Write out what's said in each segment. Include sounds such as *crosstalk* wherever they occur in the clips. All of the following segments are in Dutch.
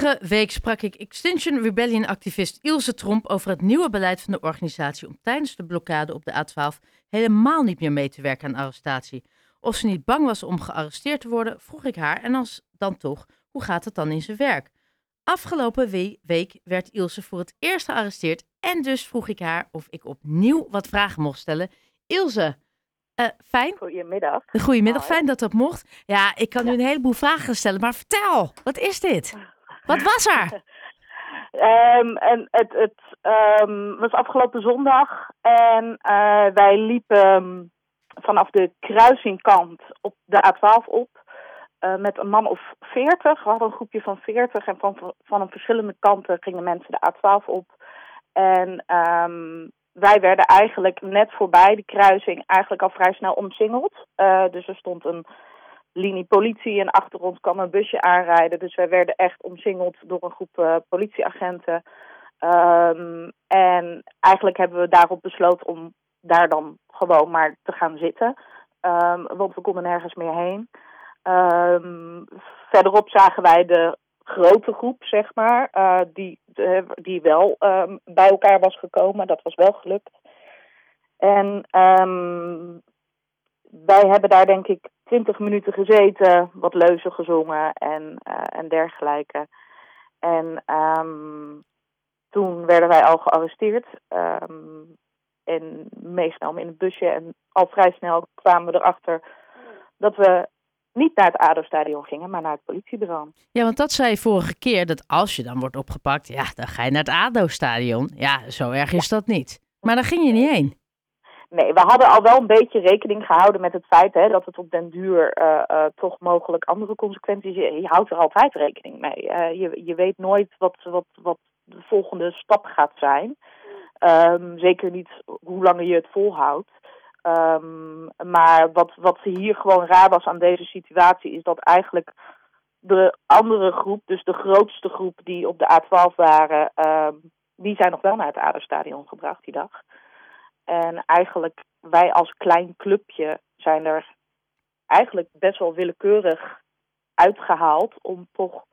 Vorige week sprak ik Extinction Rebellion-activist Ilse Tromp over het nieuwe beleid van de organisatie om tijdens de blokkade op de A12 helemaal niet meer mee te werken aan arrestatie. Of ze niet bang was om gearresteerd te worden, vroeg ik haar en als dan toch, hoe gaat het dan in zijn werk? Afgelopen week werd Ilse voor het eerst gearresteerd en dus vroeg ik haar of ik opnieuw wat vragen mocht stellen. Ilse, uh, fijn. Goedemiddag. Goedemiddag, fijn dat dat mocht. Ja, ik kan nu een heleboel vragen stellen, maar vertel, wat is dit? Wat was er? um, *laughs* en het het um, was afgelopen zondag en uh, wij liepen vanaf de kruisingkant op de A12 op. Uh, met een man of veertig. We hadden een groepje van veertig en van, van verschillende kanten gingen mensen de A12 op. En wij werden eigenlijk net voorbij de kruising eigenlijk al vrij snel omsingeld. Uh, dus er stond een linie politie en achter ons kwam een busje aanrijden. Dus wij werden echt omsingeld door een groep uh, politieagenten. Um, en eigenlijk hebben we daarop besloten om daar dan gewoon maar te gaan zitten. Um, want we konden nergens meer heen. Um, verderop zagen wij de grote groep, zeg maar, uh, die, de, die wel bij elkaar was gekomen. Dat was wel gelukt. En wij hebben daar denk ik twintig minuten gezeten, wat leuzen gezongen en, uh, en dergelijke. En um, toen werden wij al gearresteerd. Um, en meegenomen in het busje. En al vrij snel kwamen we erachter dat we niet naar het ADO-stadion gingen, maar naar het politiebureau. Ja, want dat zei je vorige keer, dat als je dan wordt opgepakt, ja, dan ga je naar het ADO-stadion. Ja, zo erg is dat niet. Maar daar ging je niet heen. Nee, we hadden al wel een beetje rekening gehouden met het feit hè, dat het op den duur uh, uh, toch mogelijk andere consequenties... Je, je houdt er altijd rekening mee. Je, je weet nooit wat, wat, wat de volgende stap gaat zijn. Um, zeker niet hoe lang je het volhoudt. Um, maar wat, wat hier gewoon raar was aan deze situatie is dat eigenlijk de andere groep, dus de grootste groep die op de A12 waren, um, die zijn nog wel naar het Aderstadion gebracht die dag. En eigenlijk wij als klein clubje zijn er eigenlijk best wel willekeurig uitgehaald om toch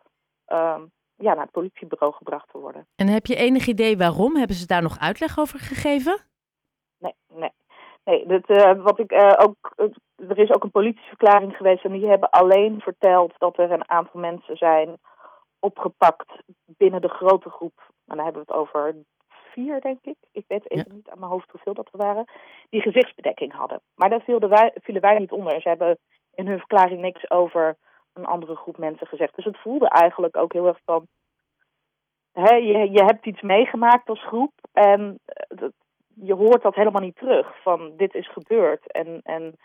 um, ja, naar het politiebureau gebracht te worden. En heb je enig idee waarom? Hebben ze daar nog uitleg over gegeven? Nee, nee. Nee, dat, uh, wat ik uh, ook. Er is ook een politieverklaring geweest en die hebben alleen verteld dat er een aantal mensen zijn opgepakt binnen de grote groep. En dan hebben we het over vier, denk ik. Ik weet even ja. niet aan mijn hoofd hoeveel dat er waren. Die gezichtsbedekking hadden. Maar daar vielen wij, vielen wij niet onder. Ze hebben in hun verklaring niks over een andere groep mensen gezegd. Dus het voelde eigenlijk ook heel erg van. Hè, je, je hebt iets meegemaakt als groep en je hoort dat helemaal niet terug. Van dit is gebeurd. En, en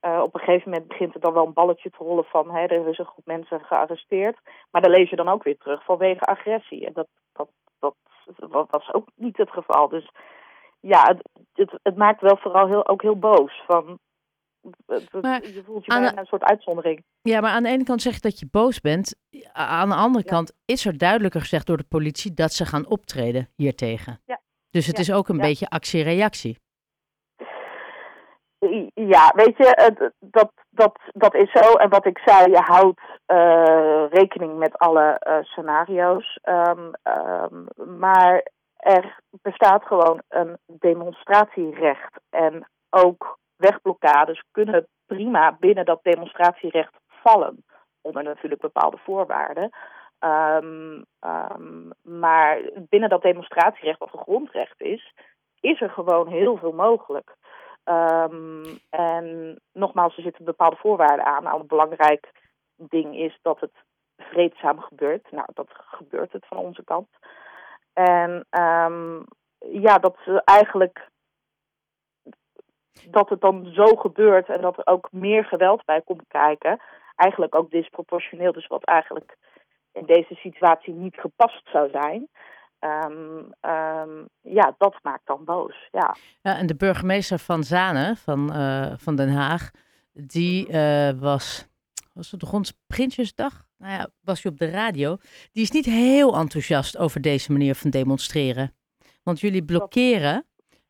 uh, op een gegeven moment begint het dan wel een balletje te rollen van hè, er is een groep mensen gearresteerd. Maar dan lees je dan ook weer terug vanwege agressie. En dat, dat, dat, dat was ook niet het geval. Dus ja, het, het, het maakt wel vooral heel, ook heel boos. Van, maar je voelt je bijna de, een soort uitzondering. Ja, maar aan de ene kant zeg je dat je boos bent. Aan de andere ja. kant is er duidelijker gezegd door de politie dat ze gaan optreden hiertegen. Ja. Dus het ja. is ook een beetje actie-reactie. Ja, weet je, dat, dat, dat is zo. En wat ik zei, je houdt uh, rekening met alle uh, scenario's. Um, um, maar er bestaat gewoon een demonstratierecht. En ook wegblokkades kunnen prima binnen dat demonstratierecht vallen. Onder natuurlijk bepaalde voorwaarden. Um, maar binnen dat demonstratierecht, wat een grondrecht is, is er gewoon heel veel mogelijk. Um, en nogmaals, er zitten bepaalde voorwaarden aan. Nou, een belangrijk ding is dat het vreedzaam gebeurt. Nou, dat gebeurt het van onze kant. En ja, dat ze eigenlijk dat het dan zo gebeurt en dat er ook meer geweld bij komt kijken. Eigenlijk ook disproportioneel, dus wat eigenlijk in deze situatie niet gepast zou zijn. Um, um, ja, dat maakt dan boos. Ja. ja, en de burgemeester van Zanen, van, uh, van Den Haag, die uh, was, was het rond Prinsjesdag? Nou ja, was hij op de radio. Die is niet heel enthousiast over deze manier van demonstreren. Want jullie blokkeren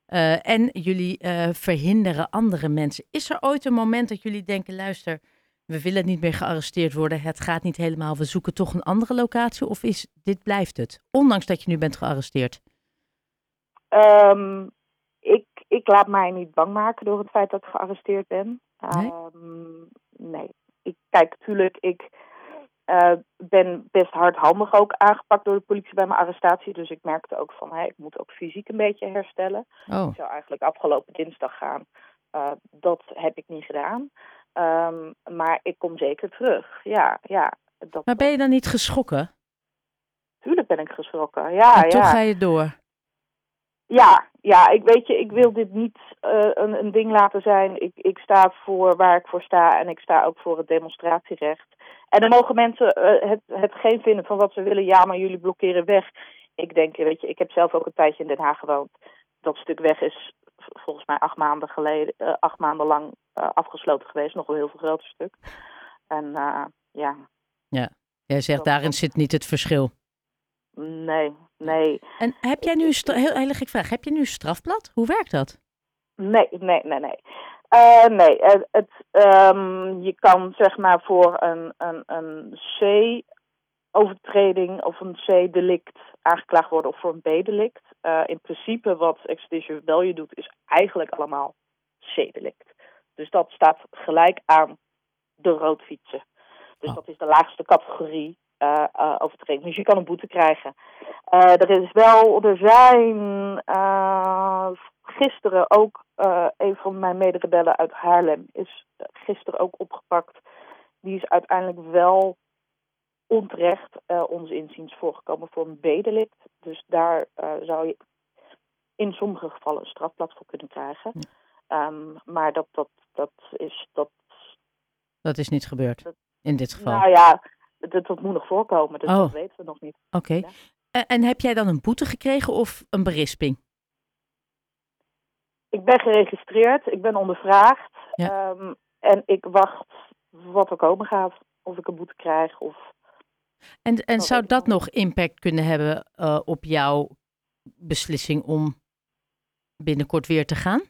uh, en jullie verhinderen andere mensen. Is er ooit een moment dat jullie denken, luister, we willen niet meer gearresteerd worden, het gaat niet helemaal, we zoeken toch een andere locatie? Of is dit blijft het, ondanks dat je nu bent gearresteerd? Um, ik, ik laat mij niet bang maken door het feit dat ik gearresteerd ben. Nee? Um, nee. Ik kijk, natuurlijk, ik uh, ben best hardhandig ook aangepakt door de politie bij mijn arrestatie. Dus ik merkte ook van, hey, ik moet ook fysiek een beetje herstellen. Oh, Ik zou eigenlijk afgelopen dinsdag gaan. Uh, dat heb ik niet gedaan. Um, maar ik kom zeker terug. Ja, ja. Dat, maar ben je dan niet geschrokken? Tuurlijk ben ik geschrokken. Ja, en ja. toch ga je door. Ja, ja, ik weet je, ik wil dit niet uh, een, een ding laten zijn. Ik, ik sta voor waar ik voor sta en ik sta ook voor het demonstratierecht. En dan mogen mensen uh, het, het geen vinden van wat ze willen. Ja, maar jullie blokkeren weg. Ik denk, weet je, ik heb zelf ook een tijdje in Den Haag gewoond. Dat stuk weg is volgens mij acht maanden geleden, uh, acht maanden lang uh, afgesloten geweest. Nog een heel veel groter stuk. En uh, ja. Ja, jij zegt daarin zit niet het verschil. Nee, nee. En heb jij nu, heel hele gek vraag, heb je nu een strafblad? Hoe werkt dat? Nee, nee, nee, nee. Uh, nee, het, het, um, je kan zeg maar voor een, een, een C-overtreding of een C-delict aangeklaagd worden of voor een B-delict. Uh, in principe wat Expedition Rebellion doet is eigenlijk allemaal C-delict. Dus dat staat gelijk aan de roodfietsen. Dus oh. dat is de laagste categorie uh, uh, overtreding. Dus je kan een boete krijgen. Er is wel, er zijn gisteren ook een van mijn mederebellen uit Haarlem is gisteren ook opgepakt. Die is uiteindelijk wel onterecht ons inziens voorgekomen voor een bedelict. Dus daar zou je in sommige gevallen een strafblad voor kunnen krijgen. Ja. Um, maar dat, dat, dat is dat. Dat is niet gebeurd dat, in dit geval. Nou ja, dat, dat moet nog voorkomen, dus oh. dat weten we nog niet. Oké. Okay. Ja. En, en heb jij dan een boete gekregen of een berisping? Ik ben geregistreerd, ik ben ondervraagd. Ja. Um, en ik wacht wat er komen gaat. Of ik een boete krijg of... En, en zou dat nog impact kunnen hebben uh, op jouw beslissing om binnenkort weer te gaan?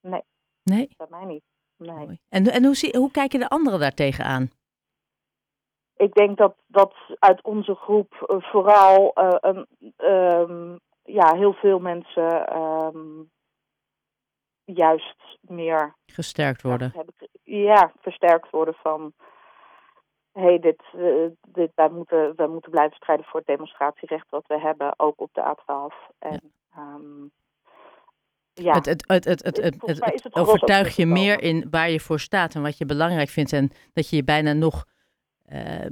Nee. Nee? Bij mij niet. Nee. En, en hoe, zie, hoe kijken de anderen daartegen aan? Ik denk dat, dat uit onze groep uh, vooral uh, een, um, ja, heel veel mensen um, juist meer gesterkt worden. Ja, versterkt worden van hey, dit, eh, dit, wij, moeten, wij moeten blijven strijden voor het demonstratierecht wat we hebben, ook op de A12. En, ja. Ehm, ja. Het, het, het, het, het, het, je meer in waar je voor staat en wat je belangrijk vindt. En dat je je bijna nog eh,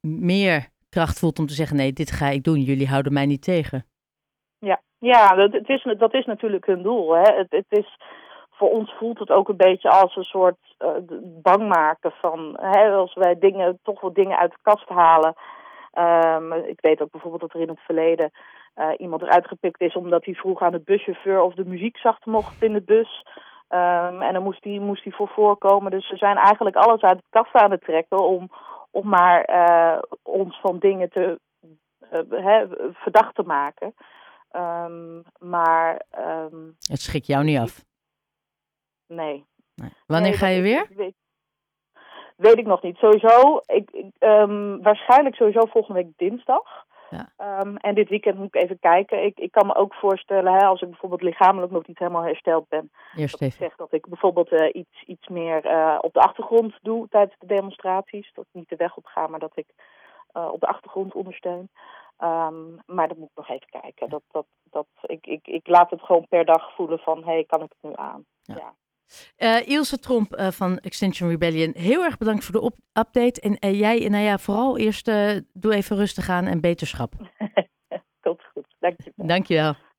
meer kracht voelt om te zeggen: nee, dit ga ik doen, jullie houden mij niet tegen. Ja, ja dat, het is, dat is natuurlijk hun doel. Hè. Het, het is voor ons voelt het ook een beetje als een soort uh, bang maken van hè, als wij dingen, toch wel dingen uit de kast halen. Um, ik weet ook bijvoorbeeld dat er in het verleden uh, iemand eruit gepikt is omdat hij vroeg aan de buschauffeur of de muziek zacht mocht in de bus. Um, en dan moest hij, moest hij voor voorkomen. Dus ze zijn eigenlijk alles uit de kast aan het trekken om, om maar uh, ons van dingen te hè, verdacht te maken. Um, maar. Het schrikt jou niet af? Nee. nee. Wanneer nee, ga je weer? Weet, weet ik nog niet. Sowieso, ik, ik, um, waarschijnlijk sowieso volgende week dinsdag. Ja. Um, en dit weekend moet ik even kijken. Ik, ik kan me ook voorstellen, hè, als ik bijvoorbeeld lichamelijk nog niet helemaal hersteld ben. Eerst dat even. ik zeg dat ik bijvoorbeeld uh, iets, iets meer uh, op de achtergrond doe tijdens de demonstraties. Dat ik niet de weg op ga, maar dat ik uh, op de achtergrond ondersteun. Um, maar dat moet ik nog even kijken. Dat, dat, dat, ik, ik, ik laat het gewoon per dag voelen van, hé, hey, kan ik het nu aan? Ja. ja. Uh, Ilse Tromp uh, van Extinction Rebellion, heel erg bedankt voor de update. En uh, jij, nou ja, vooral eerst doe even rustig aan en beterschap. *laughs* Komt goed, dankjewel. Dankjewel.